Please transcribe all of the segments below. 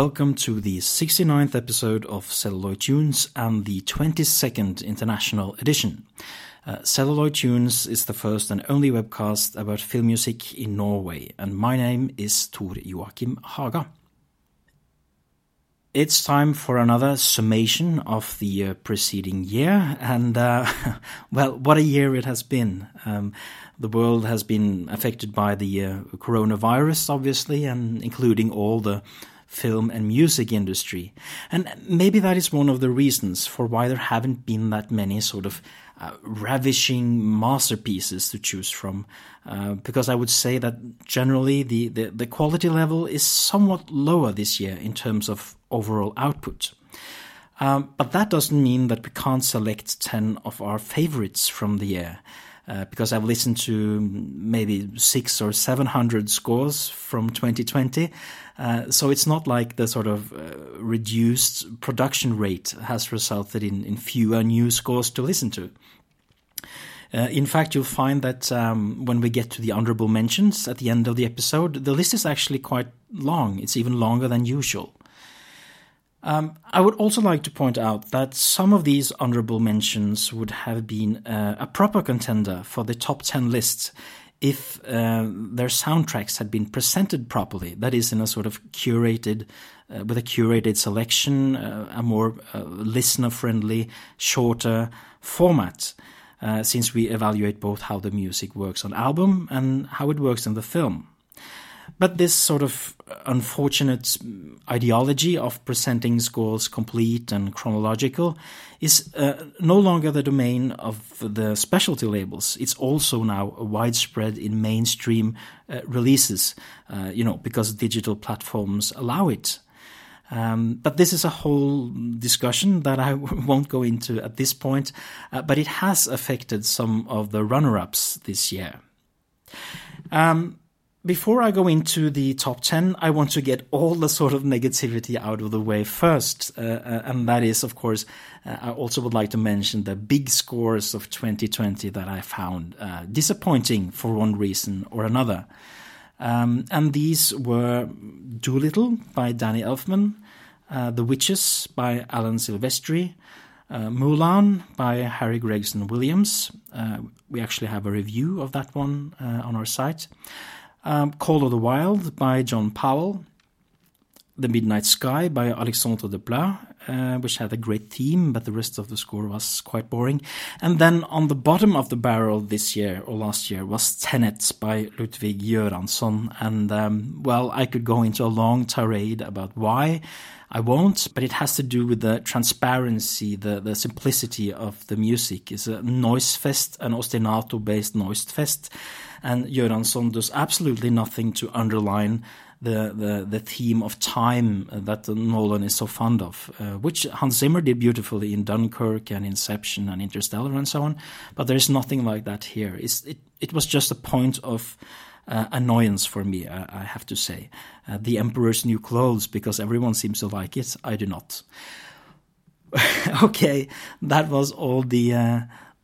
Welcome to the 69th episode of Celluloid Tunes and the 22nd International Edition. Uh, Celluloid Tunes is the first and only webcast about film music in Norway, and my name is Tor Joachim Haga. It's time for another summation of the uh, preceding year, and uh, well, what a year it has been. Um, the world has been affected by the uh, coronavirus, obviously, and including all the film and music industry. And maybe that is one of the reasons for why there haven't been that many sort of uh, ravishing masterpieces to choose from. Uh, because I would say that generally the, the, the quality level is somewhat lower this year in terms of overall output. Um, but that doesn't mean that we can't select 10 of our favorites from the year. Uh, because I've listened to maybe six or seven hundred scores from 2020. Uh, so it's not like the sort of uh, reduced production rate has resulted in, in fewer new scores to listen to. Uh, in fact, you'll find that um, when we get to the honorable mentions at the end of the episode, the list is actually quite long. It's even longer than usual. Um, I would also like to point out that some of these honorable mentions would have been uh, a proper contender for the top 10 list if uh, their soundtracks had been presented properly, that is, in a sort of curated, uh, with a curated selection, uh, a more uh, listener friendly, shorter format, uh, since we evaluate both how the music works on album and how it works in the film. But this sort of unfortunate ideology of presenting scores complete and chronological is uh, no longer the domain of the specialty labels. It's also now widespread in mainstream uh, releases, uh, you know, because digital platforms allow it. Um, but this is a whole discussion that I won't go into at this point, uh, but it has affected some of the runner ups this year. Um, before I go into the top 10, I want to get all the sort of negativity out of the way first. Uh, uh, and that is, of course, uh, I also would like to mention the big scores of 2020 that I found uh, disappointing for one reason or another. Um, and these were Dolittle by Danny Elfman, uh, The Witches by Alan Silvestri, uh, Mulan by Harry Gregson Williams. we actually have a review of that one on our site. Um, Call of the Wild by John Powell. The Midnight Sky by Alexandre Desplat, uh, which had a great theme, but the rest of the score was quite boring. And then on the bottom of the barrel this year or last year was Tenet by Ludwig Göransson. And um, well, I could go into a long tirade about why. I won't, but it has to do with the transparency, the, the simplicity of the music. It's a noise fest, an ostinato based noise fest and Göransson does absolutely nothing to underline the, the, the theme of time that Nolan is so fond of, uh, which Hans Zimmer did beautifully in Dunkirk and Inception and Interstellar and so on. But there is nothing like that here. It's, it, it was just a point of uh, annoyance for me, I, I have to say. Uh, the Emperor's New Clothes, because everyone seems to like it, I do not. okay, that was all the uh,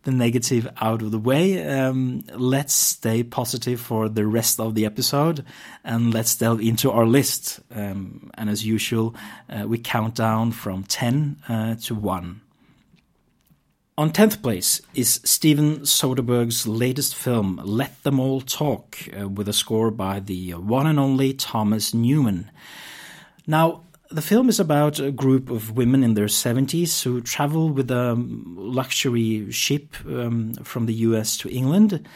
the negative out of the way. Um, let's stay positive for the rest of the episode and let's delve into our list. Um, and as usual, uh, we count down from 10 uh, to 1. On 10th place is Steven Soderbergh's latest film, Let Them All Talk, uh, with a score by the one and only Thomas Newman. Now, the film is about a group of women in their 70s who travel with a luxury ship um, from the US to England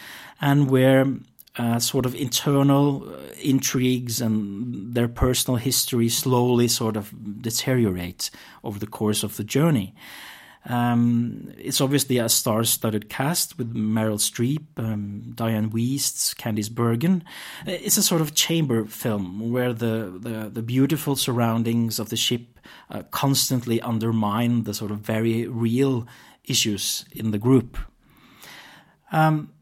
and where uh, sort of internal uh, intrigues and their personal history slowly sort of deteriorate over the course of the journey. Um, it's obviously a star-studded cast with Meryl Streep, um, Dianne Wiest, Candice Bergen. It's a sort of chamber film where the, the, the beautiful surroundings of the ship uh, constantly undermine the sort of very real issues in the group. Um,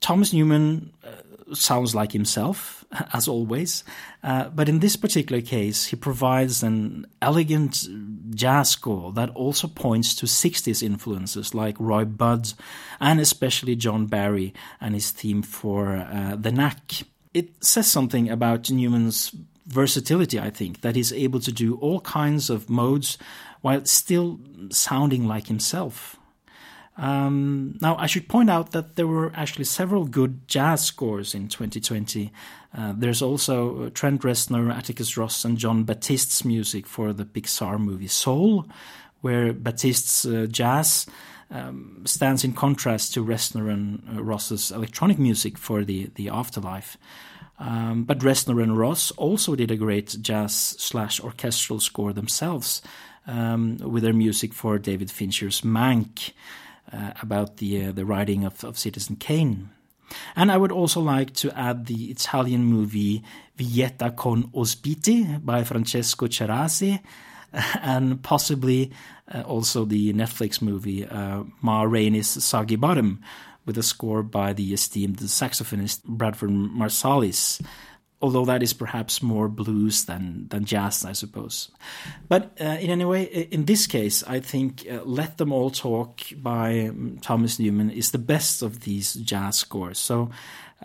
Thomas Newman uh, sounds like himself as always. Uh, but in this particular case, he provides an elegant jazz score that also points to 60s influences like Roy Budd and especially John Barry and his theme for uh, The Knack. It says something about Newman's versatility, I think, that he's able to do all kinds of modes while still sounding like himself. Um, now, I should point out that there were actually several good jazz scores in 2020. Uh, there's also uh, Trent Reznor, Atticus Ross, and John Batiste's music for the Pixar movie Soul, where Batiste's uh, jazz um, stands in contrast to Reznor and uh, Ross's electronic music for the, the afterlife. Um, but Reznor and Ross also did a great jazz slash orchestral score themselves um, with their music for David Fincher's Mank about the uh, the writing of, of Citizen Kane. And I would also like to add the Italian movie Villetta con Ospiti by Francesco Cerasi, and possibly uh, also the Netflix movie uh, Ma Rainey's Soggy Bottom, with a score by the esteemed saxophonist Branford Marsalis, although that is perhaps more blues than than jazz, I suppose. But uh, in any way, in this case, I think uh, "Let Them All Talk" by um, Thomas Newman is the best of these jazz scores. So.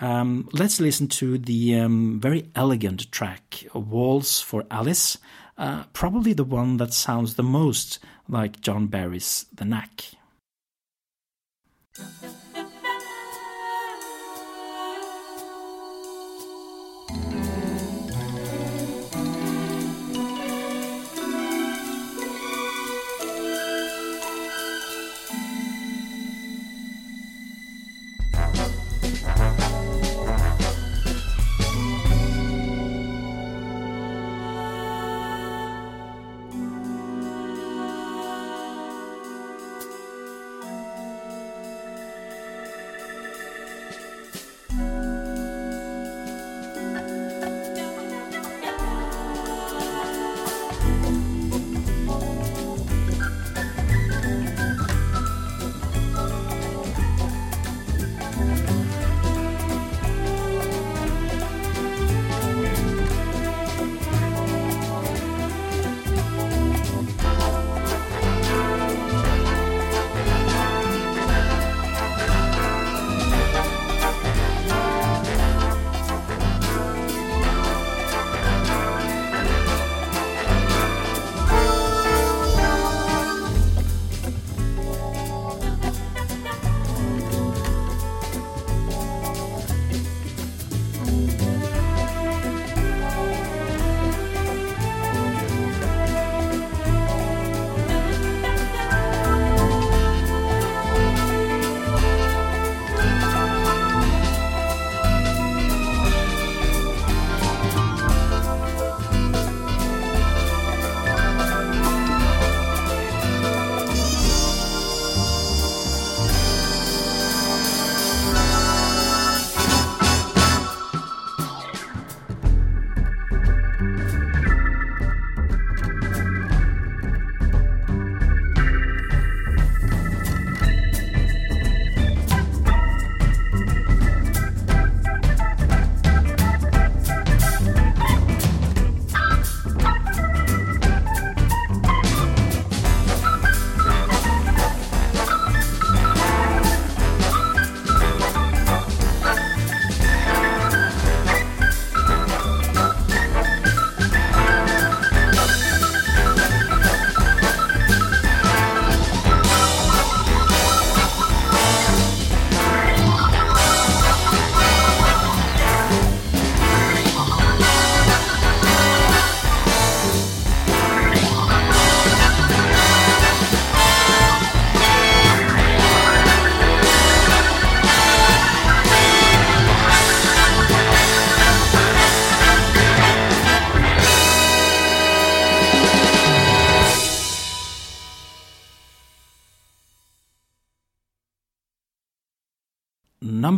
Um, let's listen to the um, very elegant track, Waltz for Alice, uh, probably the one that sounds the most like John Barry's The Knack.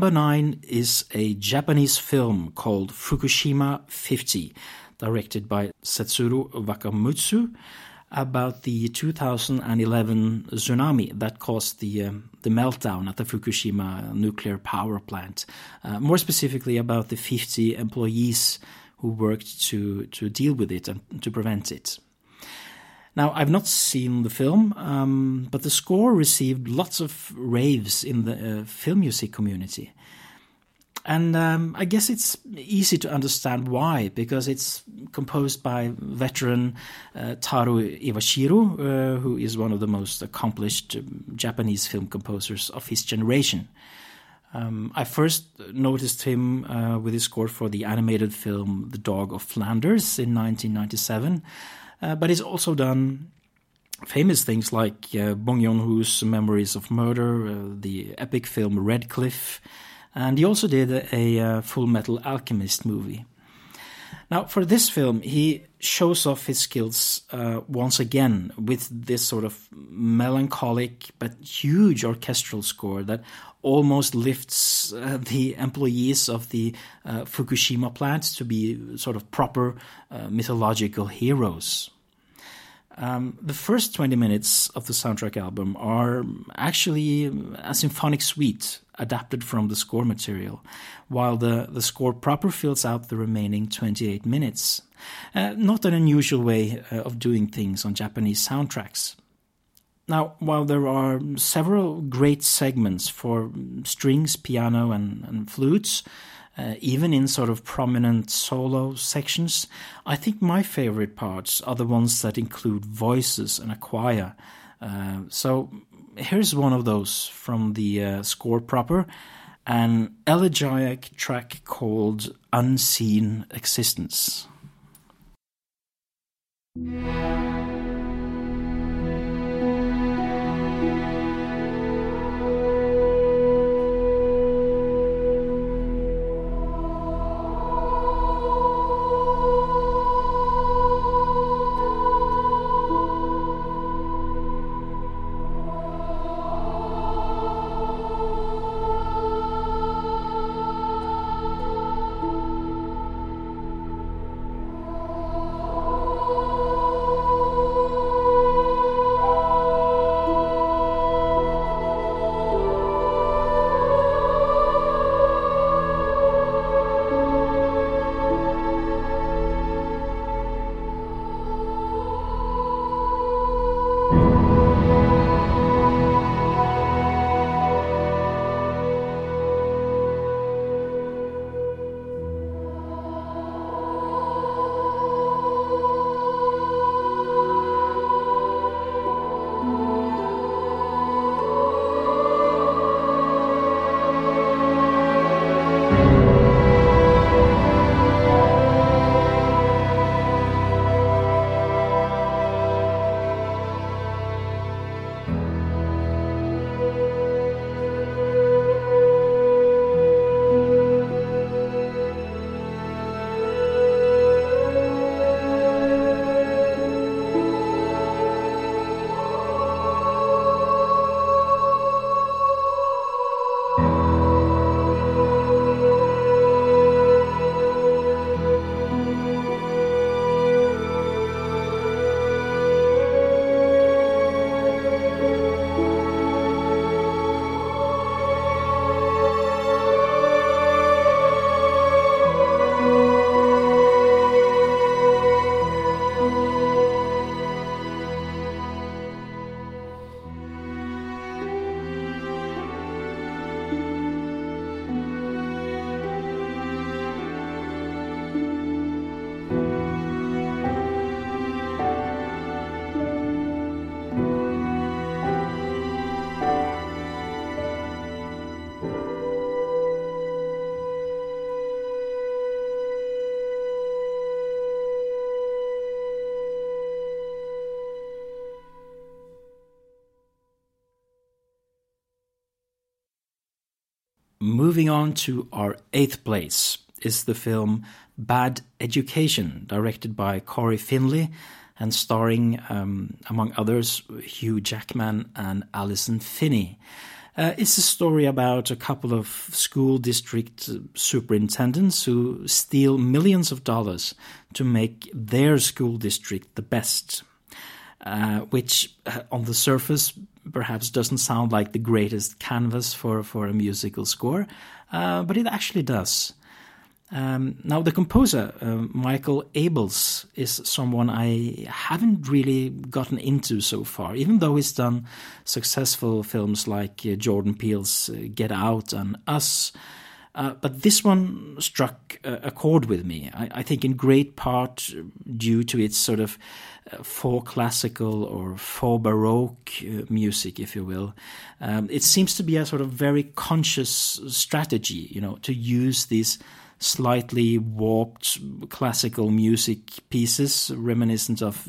Number nine is a Japanese film called Fukushima 50, directed by Setsuro Wakamatsu, about the 2011 tsunami that caused the um, the meltdown at the Fukushima nuclear power plant. Uh, more specifically, about the 50 employees who worked to to deal with it and to prevent it. Now, I've not seen the film, um, but the score received lots of raves in the uh, film music community. and um, I guess it's easy to understand why, because it's composed by veteran uh, Taro Iwashiro, uh, who is one of the most accomplished um, Japanese film composers of his generation. Um, I first noticed him uh, with his score for the animated film The Dog of Flanders in 1997, uh, but he's also done famous things like uh, Bong Joon-ho's Memories of Murder, uh, the epic film Red Cliff, and he also did a, a uh, Full Metal Alchemist movie. Now, for this film, he shows off his skills uh, once again with this sort of melancholic but huge orchestral score that almost lifts uh, the employees of the uh, Fukushima plant to be sort of proper uh, mythological heroes. Um, the first 20 minutes of the soundtrack album are actually a symphonic suite adapted from the score material, while the, the score proper fills out the remaining 28 minutes. Uh, not an unusual way uh, of doing things on Japanese soundtracks. Now, while there are several great segments for strings, piano, and, and flutes, uh, even in sort of prominent solo sections. I think my favorite parts are the ones that include voices and a choir. Uh, so here's one of those from the uh, score proper an elegiac track called Unseen Existence. Moving on to our eighth place is the film Bad Education, directed by Cory Finley and starring, um, among others, Hugh Jackman and Allison Janney. Uh, it's a story about a couple of school district superintendents who steal millions of dollars to make their school district the best, uh, which uh, on the surface perhaps doesn't sound like the greatest canvas for, for a musical score, uh, but it actually does. Um, now, the composer, uh, Michael Abels, is someone I haven't really gotten into so far, even though he's done successful films like uh, Jordan Peele's uh, Get Out and Us. Uh, but this one struck a chord with me. I, I, think in great part due to its sort of uh, for classical or for baroque uh, music, if you will. Um, it seems to be a sort of very conscious strategy, you know, to use these slightly warped classical music pieces reminiscent of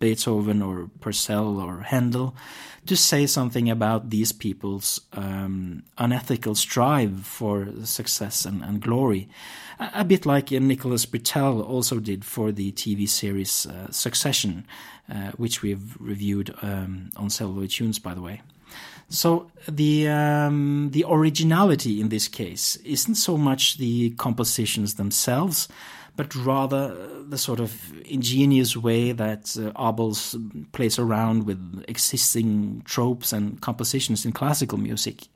Beethoven or Purcell or Handel to say something about these people's um, unethical strive for success and, and glory. A, a, bit like Nicholas Britell also did for the TV series uh, Succession, uh, which we've reviewed um, on Celluloid Tunes, by the way. So the um, the originality in this case isn't so much the compositions themselves, but rather the sort of ingenious way that uh, Abels plays around with existing tropes and compositions in classical music.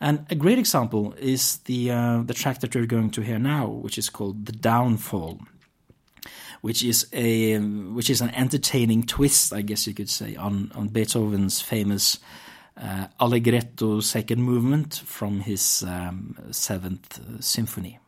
And a great example is the uh, the track that we're going to hear now, which is called "The Downfall." which is a which is an entertaining twist, I guess you could say, on on Beethoven's famous uh, Allegretto second movement from his um, seventh symphony.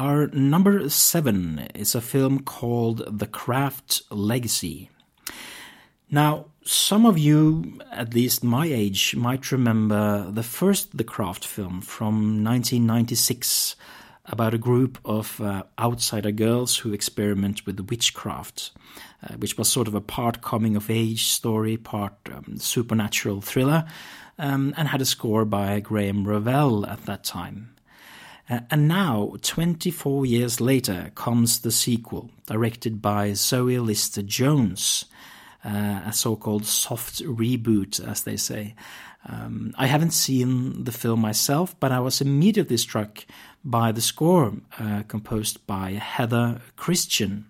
Our number seven is a film called The Craft Legacy. Now, some of you, at least my age, might remember the first The Craft film from 1996 about a group of uh, outsider girls who experiment with witchcraft, uh, which was sort of a part coming of age story, part um, supernatural thriller, um, and had a score by Graeme Revell at that time. Uh, and now, 24 years later, comes the sequel, directed by Zoe Lister Jones, uh, a so called soft reboot, as they say. Um, I haven't seen the film myself, but I was immediately struck by the score uh, composed by Heather Christian.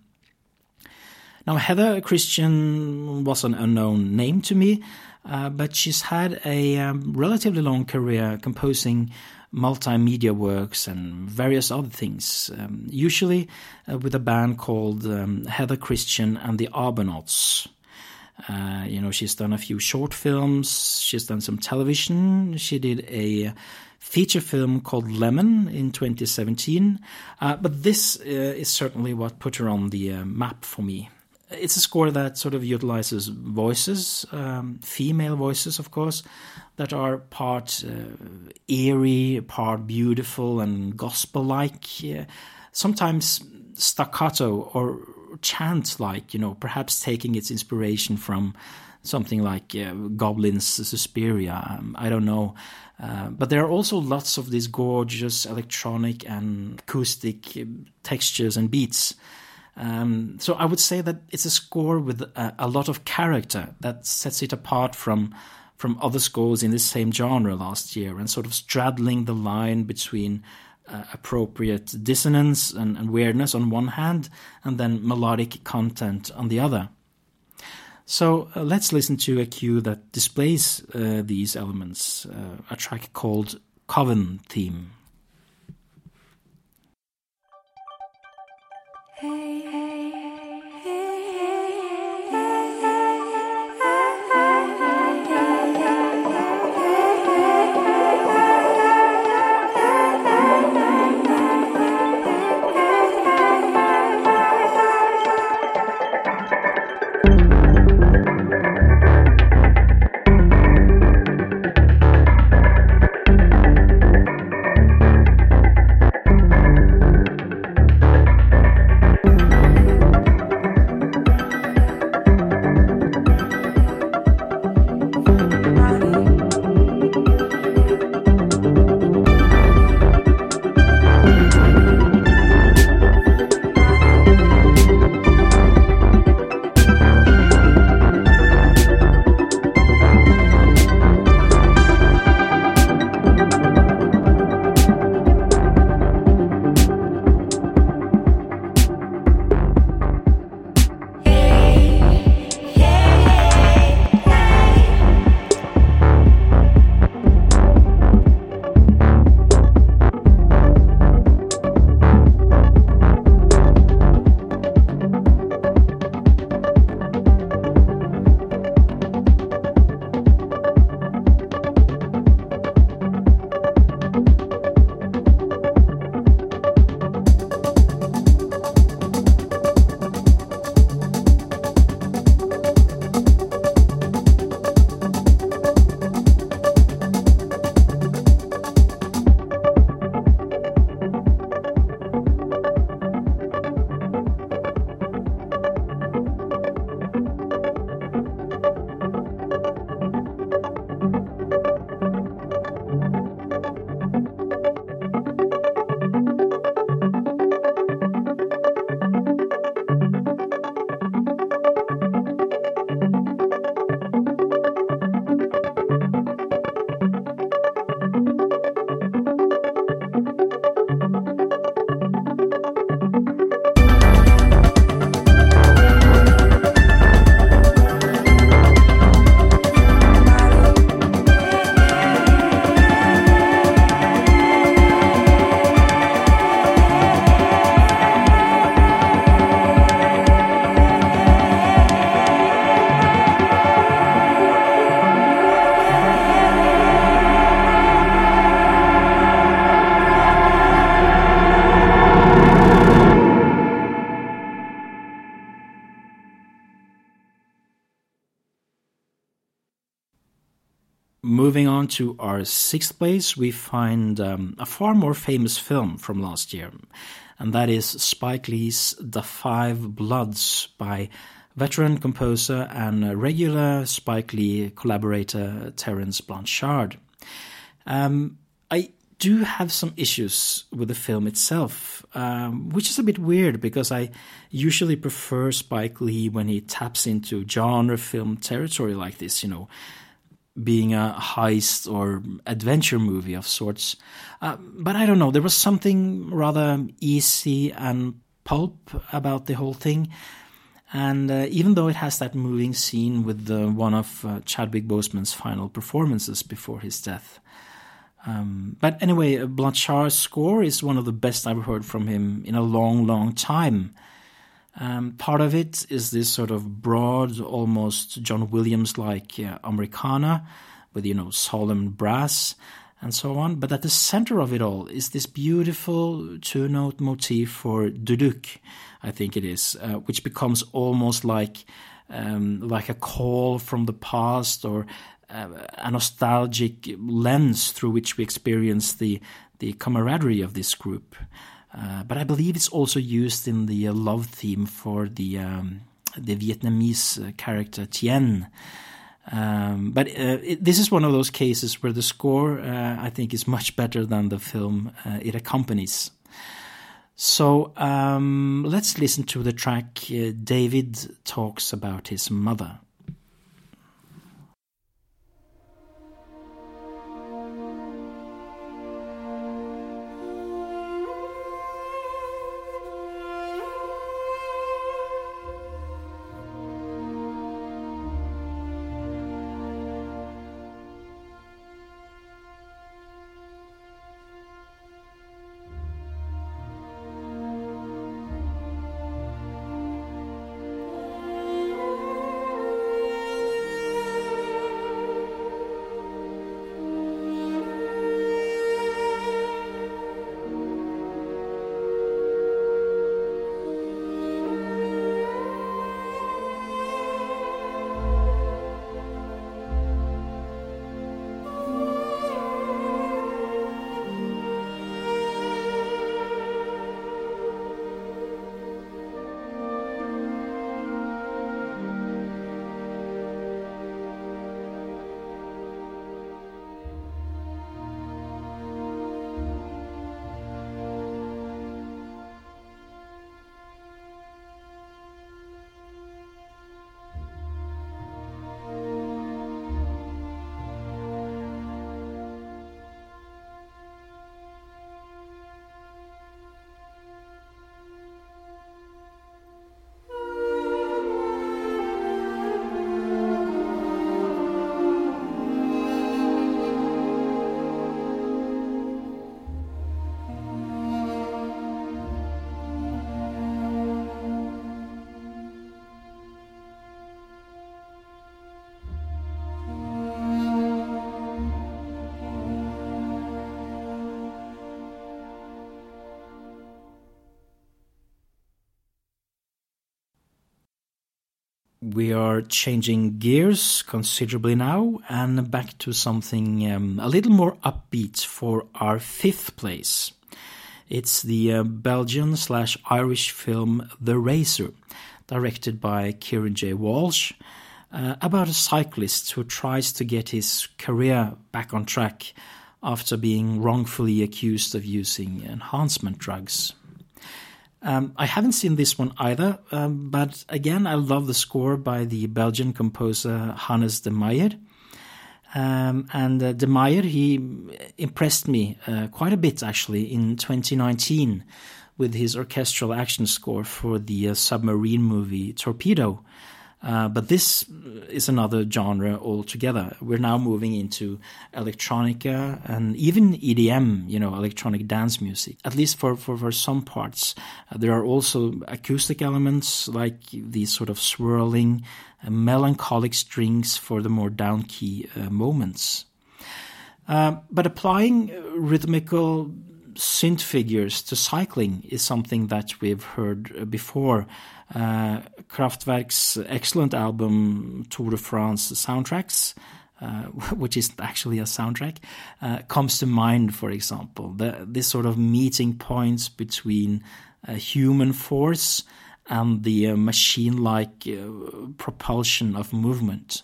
Now, Heather Christian was an unknown name to me, uh, but she's had a um, relatively long career composing multimedia works and various other things, um, usually uh, with a band called um, Heather Christian and the Arbornauts. Uh, you know, she's done a few short films, she's done some television, she did a feature film called Lemon in 2017. Uh, but this uh, is certainly what put her on the uh, map for me. It's a score that sort of utilizes voices, um, female voices, of course, that are part uh, eerie, part beautiful and gospel like, sometimes staccato or chant like, you know, perhaps taking its inspiration from something like uh, Goblin's Suspiria. Um, I don't know. Uh, but there are also lots of these gorgeous electronic and acoustic uh, textures and beats. Um, so I would say that it's a score with a, a, lot of character that sets it apart from from other scores in this same genre last year, and sort of straddling the line between uh, appropriate dissonance and, and weirdness on one hand, and then melodic content on the other. So uh, let's listen to a cue that displays uh, these elements, uh, a track called Coven Theme. To our sixth place, we find um, a far more famous film from last year, and that is Spike Lee's The Five Bloods by veteran composer and regular Spike Lee collaborator Terence Blanchard. Um, I do have some issues with the film itself, um, which is a bit weird because I usually prefer Spike Lee when he taps into genre film territory like this, you know, being a heist or adventure movie of sorts. Uh, but I don't know, there was something rather easy and pulp about the whole thing. And uh, even though it has that moving scene with the, one of uh, Chadwick Boseman's final performances before his death, um, but anyway, Blanchard's score is one of the best I've heard from him in a long, long time. Um, part of it is this sort of broad, almost John Williams like uh, Americana with, you know, solemn brass and so on. But at the center of it all is this beautiful two note motif for duduk, I think it is, uh, which becomes almost like. Um, like a call from the past or uh, a nostalgic lens through which we experience the the camaraderie of this group. Uh, but I believe it's also used in the uh, love theme for the um, the Vietnamese uh, character Tien. Um, but uh, it, this is one of those cases where the score, uh, I think, is much better than the film it accompanies. So um, let's listen to the track David talks about his mother. We are changing gears considerably now and back to something um, a little more upbeat for our fifth place. It's the uh, Belgian slash Irish film The Racer, directed by Kieran J. Walsh, uh, about a cyclist who tries to get his career back on track after being wrongfully accused of using enhancement drugs. Um, I haven't seen this one either, um, but again, I love the score by the Belgian composer Hannes de Maeyer. Um, and uh, de Maeyer, he impressed me uh, quite a bit actually in 2019 with his orchestral action score for the uh, submarine movie Torpedo, uh, but this is another genre altogether. We're now moving into electronica and even EDM, you know, electronic dance music, at least for, for, for some parts. Uh, there are also acoustic elements like these sort of swirling, uh, melancholic strings for the more down key uh, moments. Uh, but applying rhythmical synth figures to cycling is something that we've heard before. Uh, Kraftwerk's excellent album Tour de France soundtracks uh, which is actually a soundtrack, uh, comes to mind, for example. The, this sort of meeting points between human force and the machine like propulsion of movement.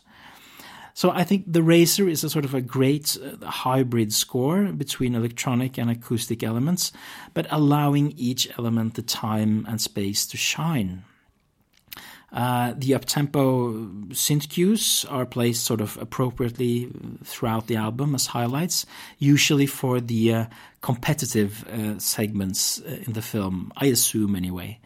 So I think the Racer is a sort of a great hybrid score between electronic and acoustic elements, but allowing each element the time and space to shine. Uh, the uptempo synth cues are placed sort of appropriately throughout the album as highlights, usually for the uh, competitive uh, segments uh, in the film, I assume anyway.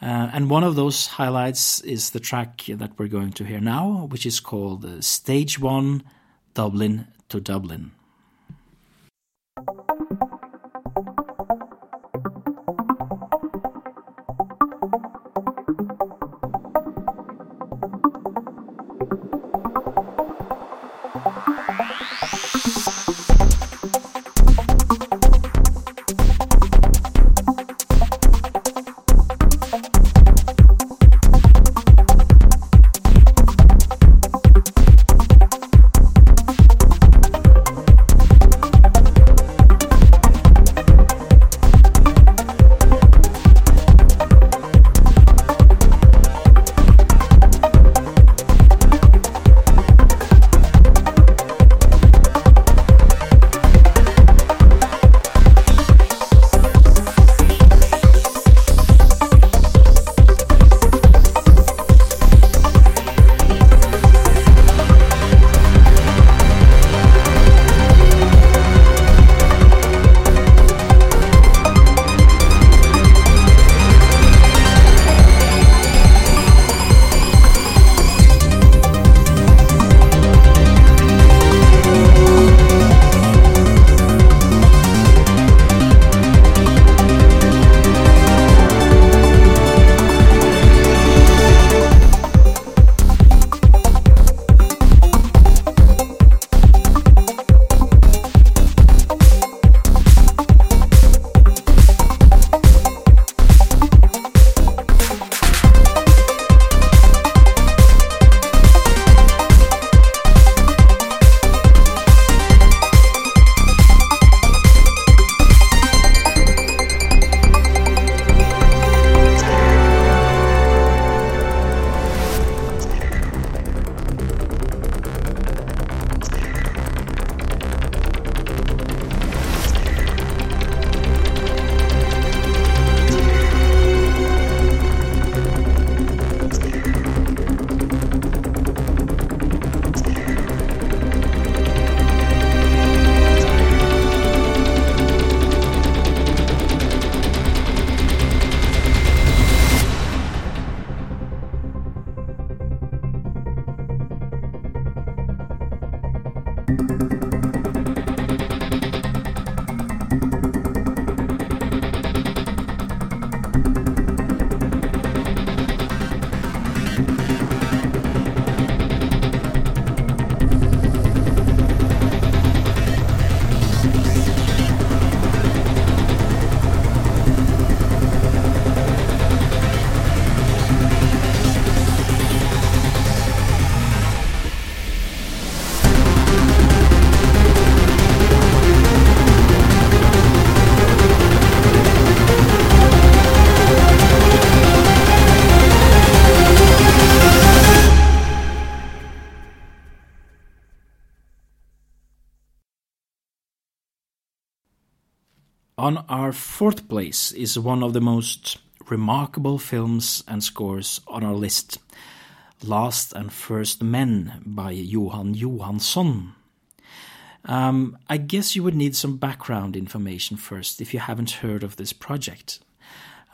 Uh, and one of those highlights is the track that we're going to hear now, which is called Stage One Dublin to Dublin. On our fourth place is one of the most remarkable films and scores on our list Last and First Men by Jóhann Jóhannsson. Um, I guess you would need some background information first if you haven't heard of this project.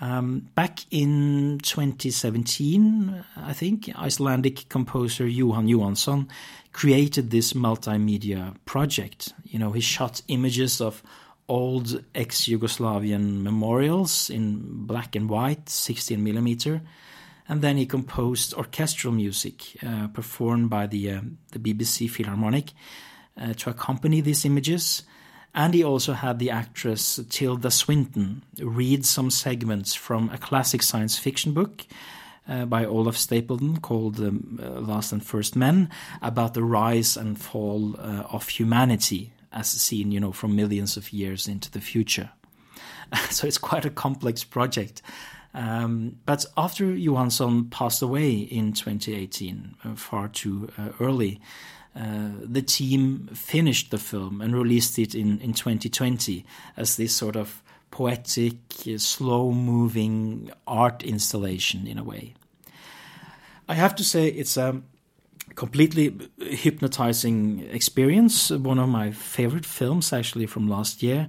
Um, back in 2017, I think, Icelandic composer Jóhann Jóhannsson created this multimedia project. You know, he shot images of old ex-Yugoslavian memorials in black and white, 16 millimeter, and then he composed orchestral music uh, performed by the uh, the BBC Philharmonic uh, to accompany these images. And he also had the actress Tilda Swinton read some segments from a classic science fiction book uh, by Olaf Stapledon called um, uh, Last and First Men about the rise and fall uh, of humanity as seen, you know, from millions of years into the future. so it's quite a complex project. Um, but after Jóhannsson passed away in 2018, uh, far too uh, early, uh, the team finished the film and released it in, in 2020 as this sort of poetic, slow moving art installation in a way. I have to say, it's a completely hypnotizing experience, one of my favorite films actually from last year.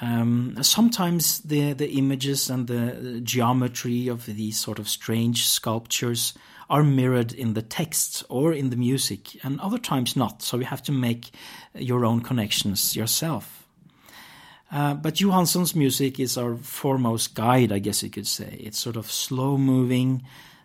Um, sometimes the, the images and the geometry of these sort of strange sculptures are mirrored in the text or in the music, and other times not. So you have to make your own connections yourself. Uh, but Jóhannsson's music is our foremost guide, I guess you could say. It's sort of slow moving,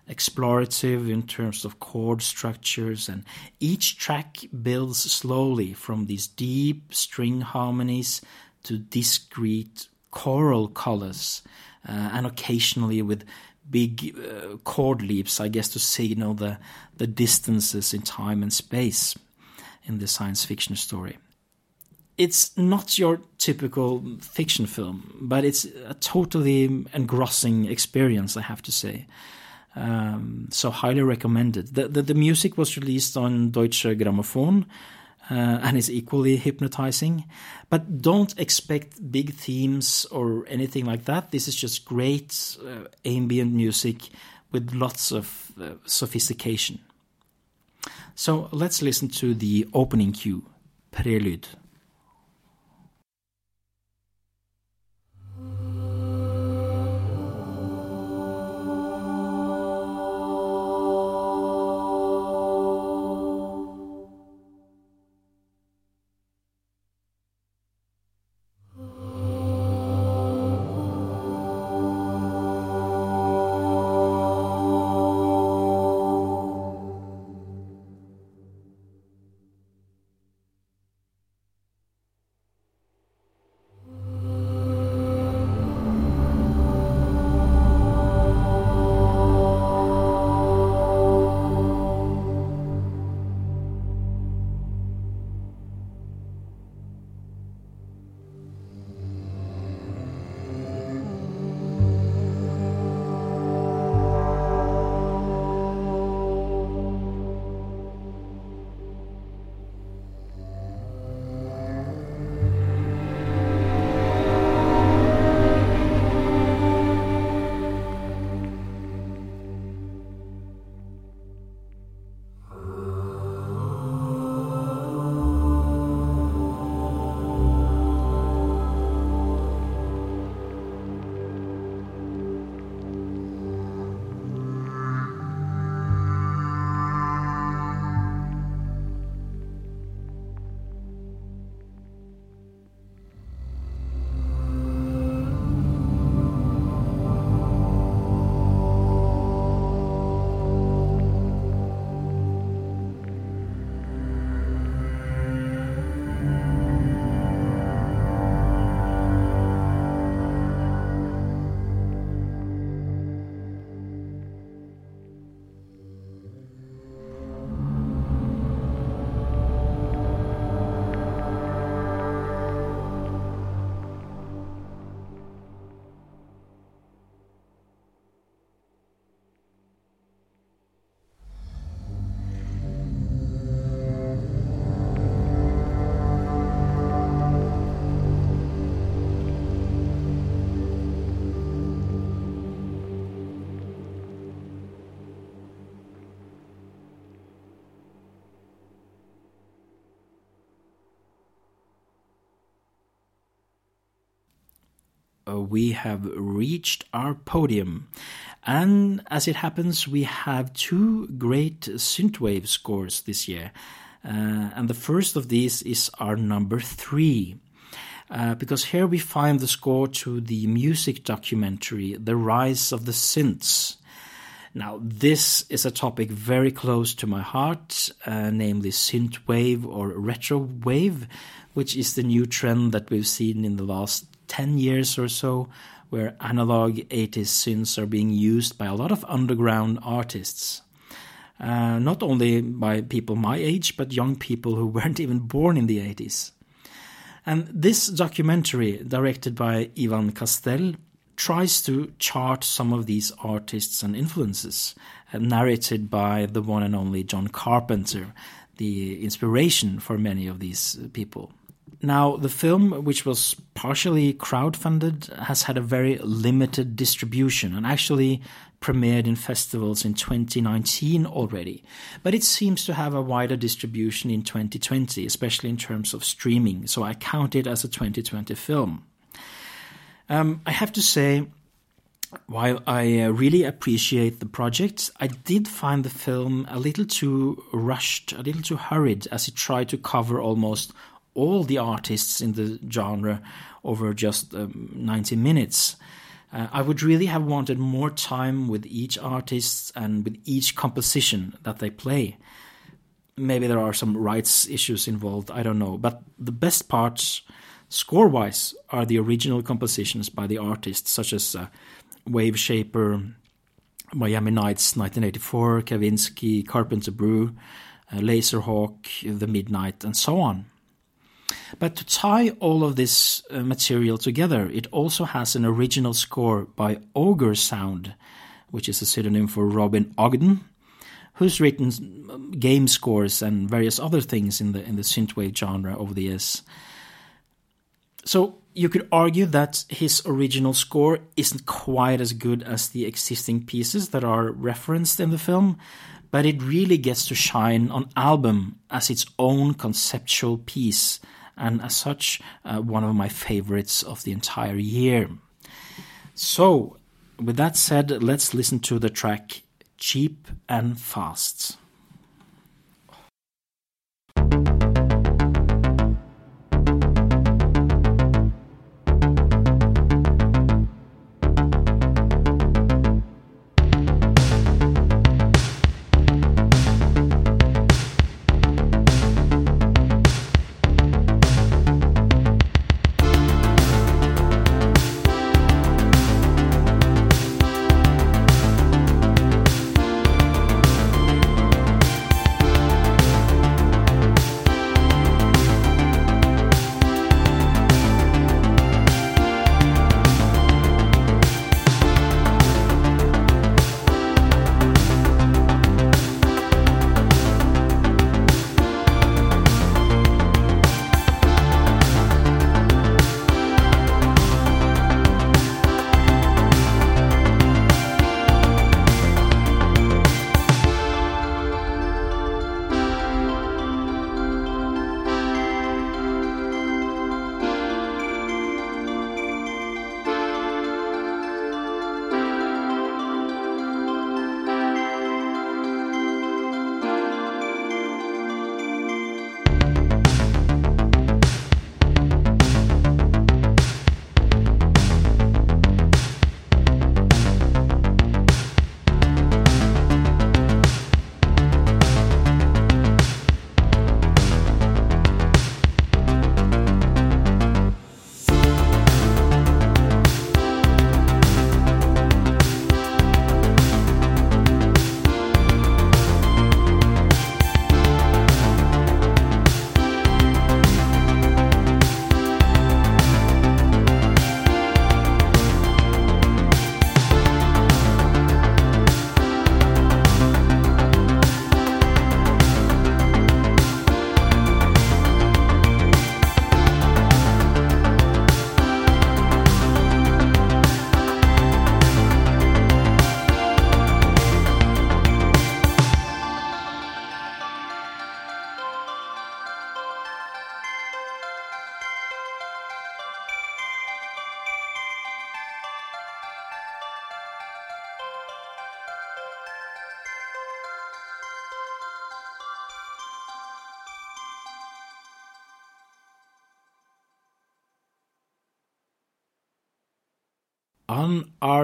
explorative in terms of chord structures, and each track builds slowly from these deep string harmonies to discrete choral colors, uh, and occasionally with big uh, chord leaps, I guess, to signal the, the distances in time and space in the science fiction story it's not your typical fiction film, but it's a totally engrossing experience, I have to say. Um, so highly recommended. The, the, the music was released on Deutsche Grammophon uh, and is equally hypnotizing. But don't expect big themes or anything like that. This is just great uh, ambient music with lots of uh, sophistication. So let's listen to the opening cue, Prelude. We have reached our podium. And as it happens, we have two great synthwave scores this year. Uh, and the first of these is our number three. Uh, because here we find the score to the music documentary The Rise of the Synths. Now, this is a topic very close to my heart, uh, namely synthwave or retrowave, which is the new trend that we've seen in the last 10 years or so, where analog 80s synths are being used by a lot of underground artists. Uh, not only by people my age, but young people who weren't even born in the 80s. And this documentary, directed by Ivan Castell, tries to chart some of these artists and influences, uh, narrated by the one and only John Carpenter, the inspiration for many of these people. Now, the film, which was partially crowdfunded, has had a very limited distribution and actually premiered in festivals in 2019 already. But it seems to have a wider distribution in 2020, especially in terms of streaming, so I count it as a 2020 film. Um, I have to say, while I uh, really appreciate the project, I did find the film a little too rushed, a little too hurried, as it tried to cover almost all the artists in the genre over just um, 90 minutes. Uh, I would really have wanted more time with each artist and with each composition that they play. Maybe there are some rights issues involved, I don't know. But the best parts, score wise, are the original compositions by the artists, such as uh, Wave Shaper, Miami Nights 1984, Kavinsky, Carpenter Brut, uh, Lazerhawk, The Midnight, and so on. But to tie all of this uh, material together, it also has an original score by Ogre Sound, which is a pseudonym for Robin Ogden, who's written um, game scores and various other things in the in the synthwave genre over the years. So you could argue that his original score isn't quite as good as the existing pieces that are referenced in the film, but it really gets to shine on album as its own conceptual piece and as such, uh, one of my favorites of the entire year. So, with that said, let's listen to the track Cheap and Fast.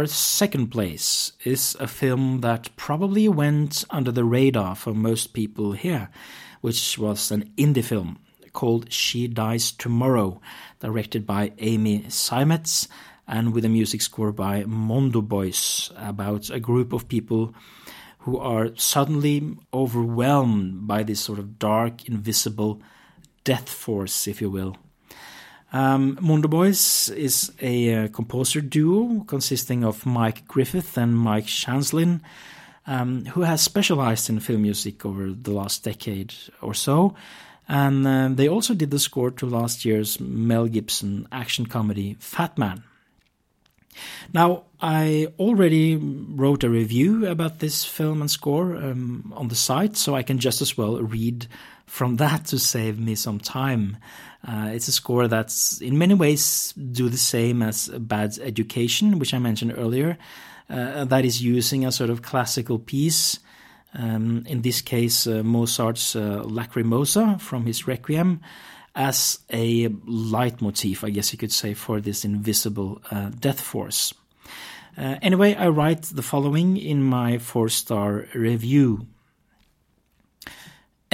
Second place is a film that probably went under the radar for most people here, which was an indie film called She Dies Tomorrow, directed by Amy Seimetz and with a music score by Mondo Boys about a group of people who are suddenly overwhelmed by this sort of dark, invisible death force, if you will. Um, Mondo Boys is a uh, composer duo consisting of Mike Griffith and Mike Chanslin, um, who has specialized in film music over the last decade or so. And uh, they also did the score to last year's Mel Gibson action comedy Fat Man. Now, I already wrote a review about this film and score um, on the site, so I can just as well read from that to save me some time. Uh, it's a score that's in many ways do the same as Bad Education, which I mentioned earlier. Uh, that is using a sort of classical piece. Um, in this case, uh, Mozart's uh, Lacrimosa from his Requiem, as a leitmotif, I guess you could say, for this invisible uh, death force. Uh, anyway, I write the following in my four star review.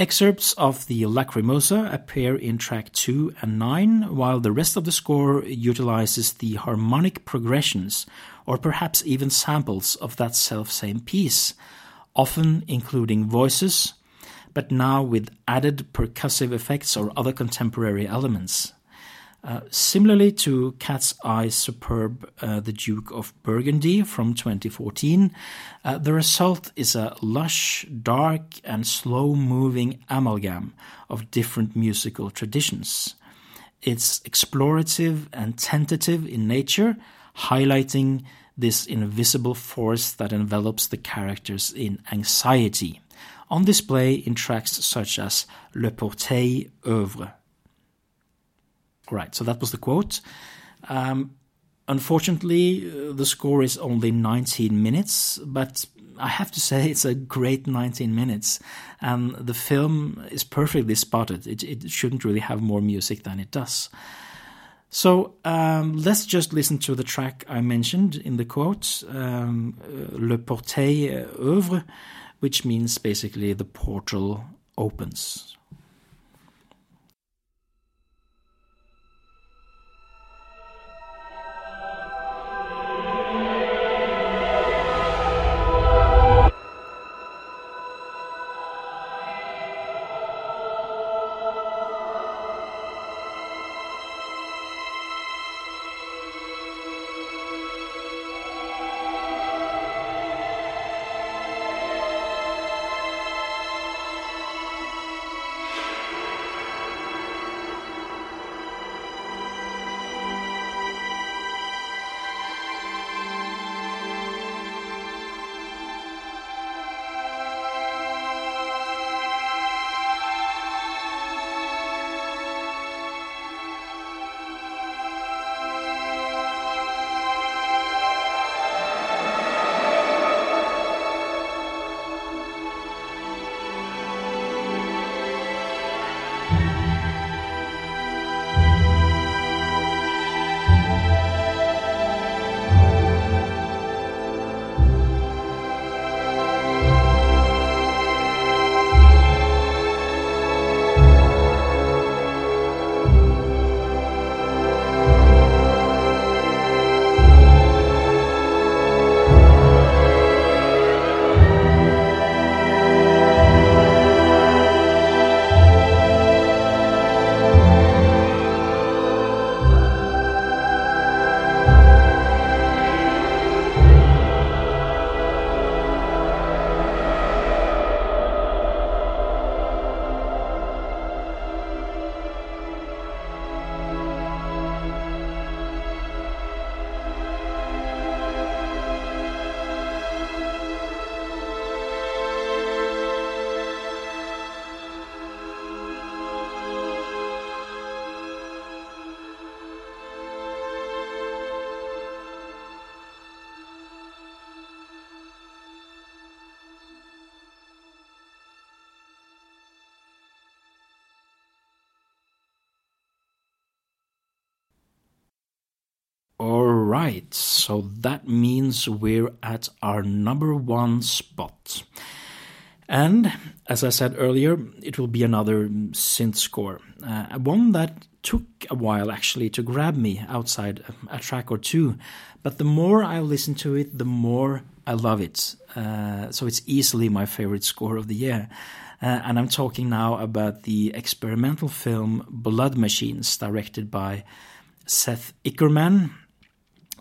Excerpts of the Lacrimosa appear in track 2 and 9, while the rest of the score utilizes the harmonic progressions, or perhaps even samples of that self-same piece, often including voices, but now with added percussive effects or other contemporary elements. Uh, similarly to Cat's Eye's superb uh, The Duke of Burgundy from 2014, uh, the result is a lush, dark, and slow moving amalgam of different musical traditions. It's explorative and tentative in nature, highlighting this invisible force that envelops the characters in anxiety, on display in tracks such as Le Portail Oeuvre. Right, so that was the quote. Um, unfortunately, uh, the score is only 19 minutes, but I have to say it's a great 19 minutes, and the film is perfectly spotted. It, it shouldn't really have more music than it does. So um, let's just listen to the track I mentioned in the quote, um, uh, Le Portail Ouvre, which means basically the portal opens. Right, so that means we're at our number one spot. And as I said earlier, it will be another synth score, uh, one that took a while actually to grab me outside a track or two, but the more I listen to it, the more I love it. Uh, so it's easily my favorite score of the year. Uh, and I'm talking now about the experimental film Blood Machines, directed by Seth Ickerman,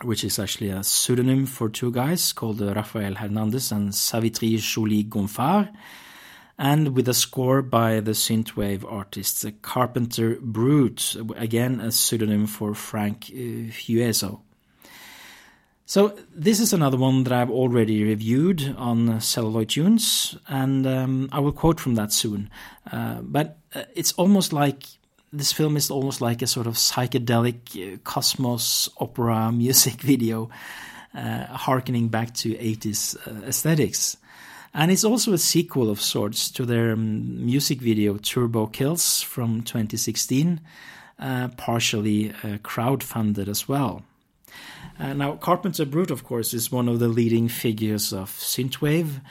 which is actually a pseudonym for two guys called uh, Rafael Hernandez and Savitri Joly Gonfard, and with a score by the synthwave artist Carpenter Brut, again a pseudonym for Frank uh, Hueso. So this is another one that I've already reviewed on Celluloid Tunes, and um, I will quote from that soon. Uh, but uh, it's almost like this film is almost like a sort of psychedelic uh, cosmos opera music video, uh, harkening back to 80s uh, aesthetics. And it's also a sequel of sorts to their um, music video Turbo Kills from 2016, uh, partially crowd-funded as well. Uh, now, Carpenter Brut, of course, is one of the leading figures of synthwave,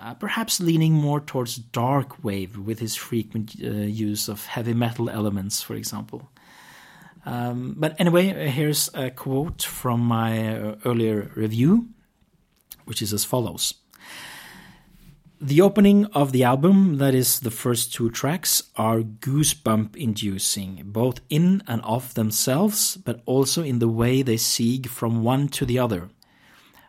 uh, perhaps leaning more towards dark wave with his frequent uh, use of heavy metal elements, for example. Um, but anyway, here's a quote from my uh, earlier review, which is as follows. The opening of the album, that is, the first two tracks, are goosebump inducing, both in and of themselves, but also in the way they seek from one to the other.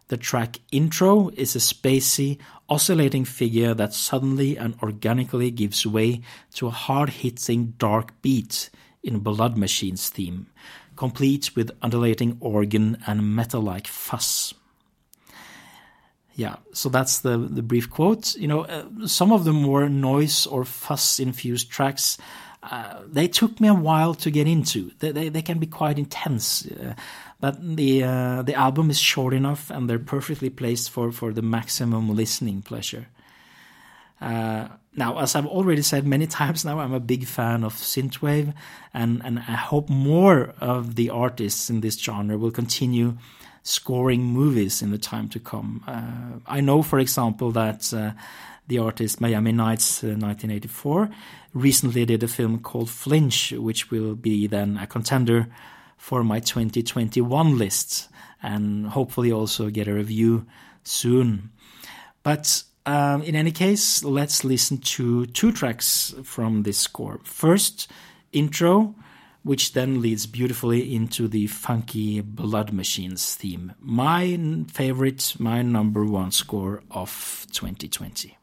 The track intro is a spacey, oscillating figure that suddenly and organically gives way to a hard hitting dark beat in Blood Machine's theme, complete with undulating organ and metal like fuzz yeah so that's the the brief quote. You know uh, some of the more noise or fuss infused tracks uh, they took me a while to get into. They they, they can be quite intense. Uh, but the uh, the album is short enough and they're perfectly placed for for the maximum listening pleasure uh, now, as I've already said many times now, I'm a big fan of synthwave, and, and I hope more of the artists in this genre will continue scoring movies in the time to come. Uh, I know, for example, that uh, the artist Miami Nights uh, 1984 recently did a film called Flinch, which will be then a contender for my 2021 list and hopefully also get a review soon. But um, in any case, let's listen to two tracks from this score. First, intro which then leads beautifully into the funky Blood Machines theme. My favorite, my number one score of 2020.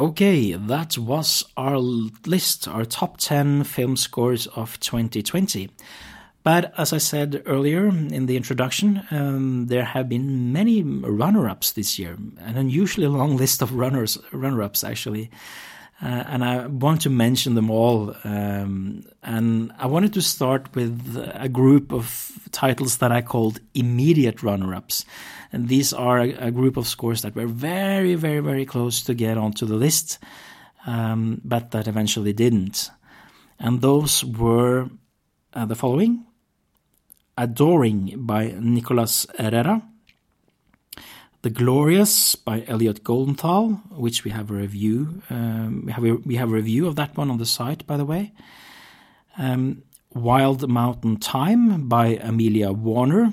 Okay, that was our list, our top 10 film scores of 2020. But as I said earlier in the introduction, um, there have been many runner-ups this year, an unusually long list of runners runner-ups actually. Uh, and I want to mention them all. Um, and I wanted to start with a group of titles that I called immediate runner-ups. And these are a, a group of scores that were very, very, very close to get onto the list, um, but that eventually didn't. And those were uh, the following Adoring by Nicolas Herrera, The Glorias by Elliot Goldenthal, which we have a review. Um, we have a, we have a review of that one on the site, by the way. Um, Wild Mountain Time by Amelia Warner.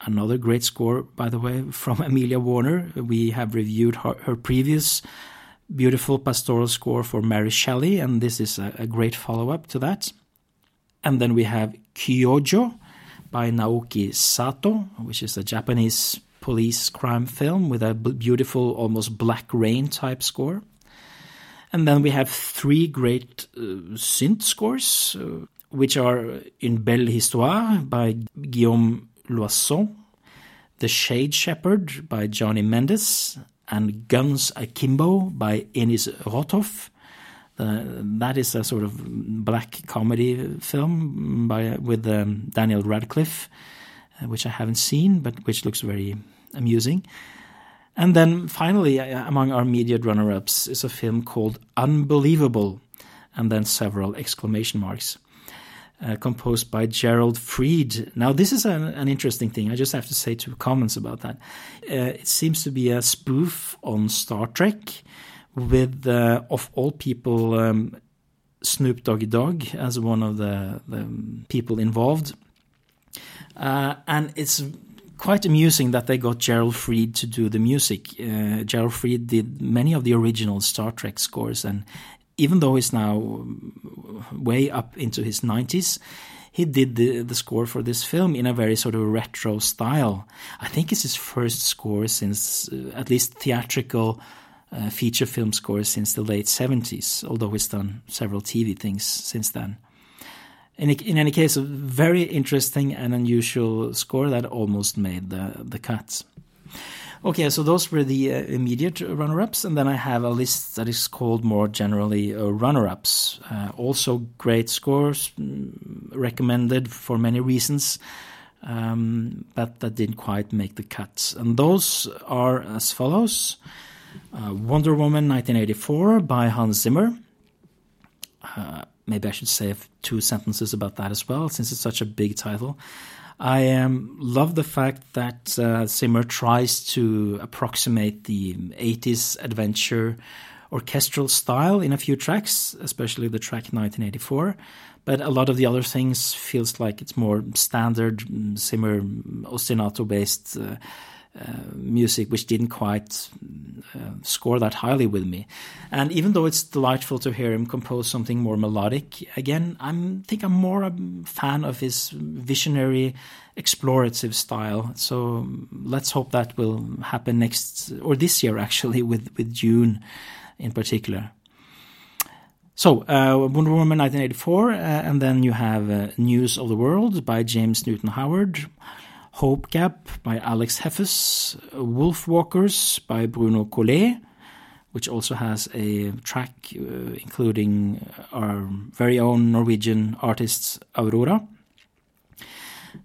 Another great score, by the way, from Amelia Warner. We have reviewed her, her previous beautiful pastoral score for Mary Shelley, and this is a, a great follow up to that. And then we have Kyojo by Naoki Sato, which is a Japanese police crime film with a beautiful, almost black rain type score. And then we have three great uh, synth scores, uh, which are In Belle Histoire by Guillaume Loisson, The Shade Shepherd by Johnny Mendes, and Guns Akimbo by Enis Rotthoff. Uh, that is a sort of black comedy film by with um, Daniel Radcliffe, uh, which I haven't seen, but which looks very amusing. And then finally, uh, among our immediate runner-ups is a film called Unbelievable, and then several exclamation marks. Uh, composed by Gerald Fried. Now, this is an, an, interesting thing. I just have to say two comments about that. Uh, it seems to be a spoof on Star Trek, with, uh, of all people, um, Snoop Doggy Dogg as one of the, the people involved. Uh, and it's quite amusing that they got Gerald Fried to do the music. Uh, Gerald Fried did many of the original Star Trek scores, and even though he's now way up into his 90s, he did the, the score for this film in a very sort of retro style. I think it's his first score since, uh, at least theatrical uh, feature film scores since the late 70s, although he's done several TV things since then. In, in any case, a very interesting and unusual score that almost made the, the cut. Okay, so those were the uh, immediate runner-ups, and then I have a list that is called more generally uh, runner-ups. Uh, also great scores, mm, recommended for many reasons, um, but that didn't quite make the cut. And those are as follows. Uh, Wonder Woman 1984 by Hans Zimmer. Maybe I should say two sentences about that as well, since it's such a big title. I um, love the fact that uh, Zimmer tries to approximate the 80s adventure orchestral style in a few tracks, especially the track 1984. But a lot of the other things feels like it's more standard mm, Zimmer ostinato based uh, music which didn't quite uh, score that highly with me. And even though it's delightful to hear him compose something more melodic, again, I think I'm more a fan of his visionary, explorative style. So let's hope that will happen next or this year actually with with Dune in particular. So, uh, Wonder Woman 1984, uh, and then you have uh, News of the World by James Newton Howard. Hope Gap by Alex Heffes, Wolf Walkers by Bruno Coulais, which also has a track uh, including our very own Norwegian artist Aurora.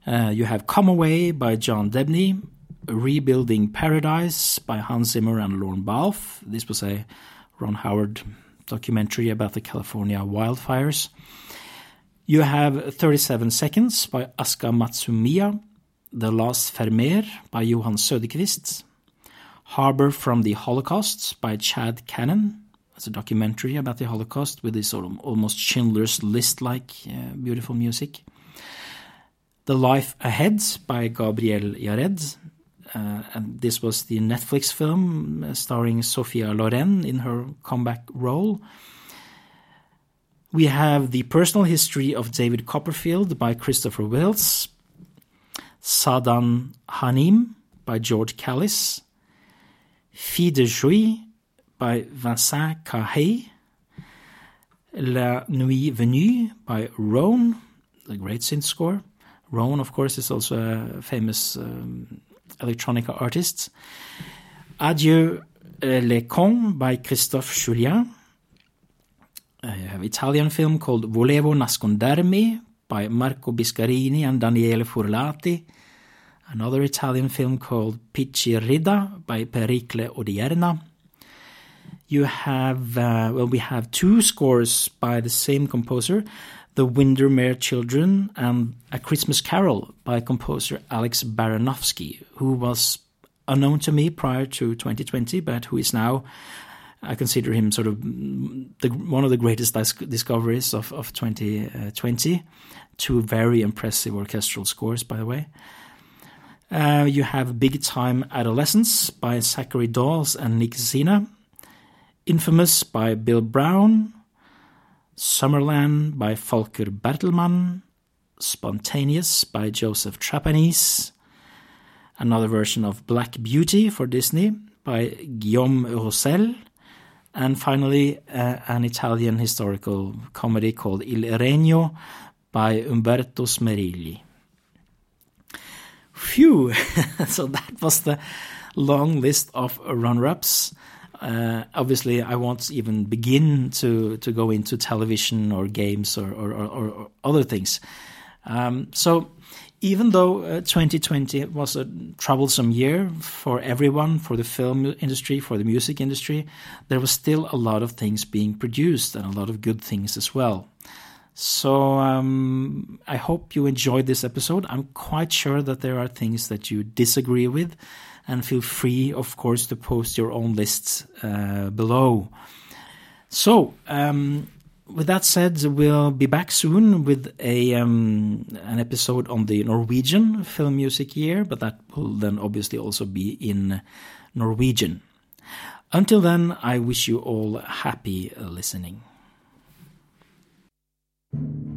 Uh, you have Come Away by John Debney, Rebuilding Paradise by Hans Zimmer and Lorne Balfe. This was a Ron Howard documentary about the California wildfires. You have 37 Seconds by Aska Matsumiya, the Last Vermeer by Johan Söderqvist, Harbor from the Holocaust by Chad Cannon. It's a documentary about the Holocaust with this sort of almost Schindler's List-like uh, beautiful music. The Life Ahead by Gabriel Yared. Uh, and this was the Netflix film uh, starring Sophia Loren in her comeback role. We have The Personal History of David Copperfield by Christopher Willis. Sadan Hanim by George Callis, Fille de Jouy by Vincent Cahay. La Nuit Venue by Rone, the great synth score. Rone, of course, is also a famous um, electronica artist. Adieu euh, les cons by Christophe Julien. I have Italian film called Volevo nascondermi by Marco Biscarini and Daniele Furlati. Another Italian film called Picciridda by Pericle Odierna. You have, uh, well, we have two scores by the same composer, The Windermere Children and A Christmas Carol by composer Alex Baranowski, who was unknown to me prior to 2020, but who is now, I consider him sort of the, one of the greatest discoveries of, of 2020. Two very impressive orchestral scores, by the way. Uh, you have Big Time Adolescence by Zachary Dawes and Nick Zinner. Infamous by Bill Brown. Summerland by Volker Bertelmann. Spontaneous by Joseph Trapanese another version of Black Beauty for Disney by Guillaume Roussel, and finally uh, an Italian historical comedy called Il Regno by Umberto Smerilli. Phew! so that was the long list of runner-ups. Uh, obviously, I won't even begin to, to go into television or games or, or, or, or other things. Um, so even though uh, 2020 was a troublesome year for everyone, for the film industry, for the music industry, there was still a lot of things being produced and a lot of good things as well. So um, I hope you enjoyed this episode. I'm quite sure that there are things that you disagree with, and feel free, of course, to post your own lists uh, below. So, um, with that said, we'll be back soon with a um, an episode on the Norwegian film music year, but that will then obviously also be in Norwegian. Until then, I wish you all happy listening. Thank you.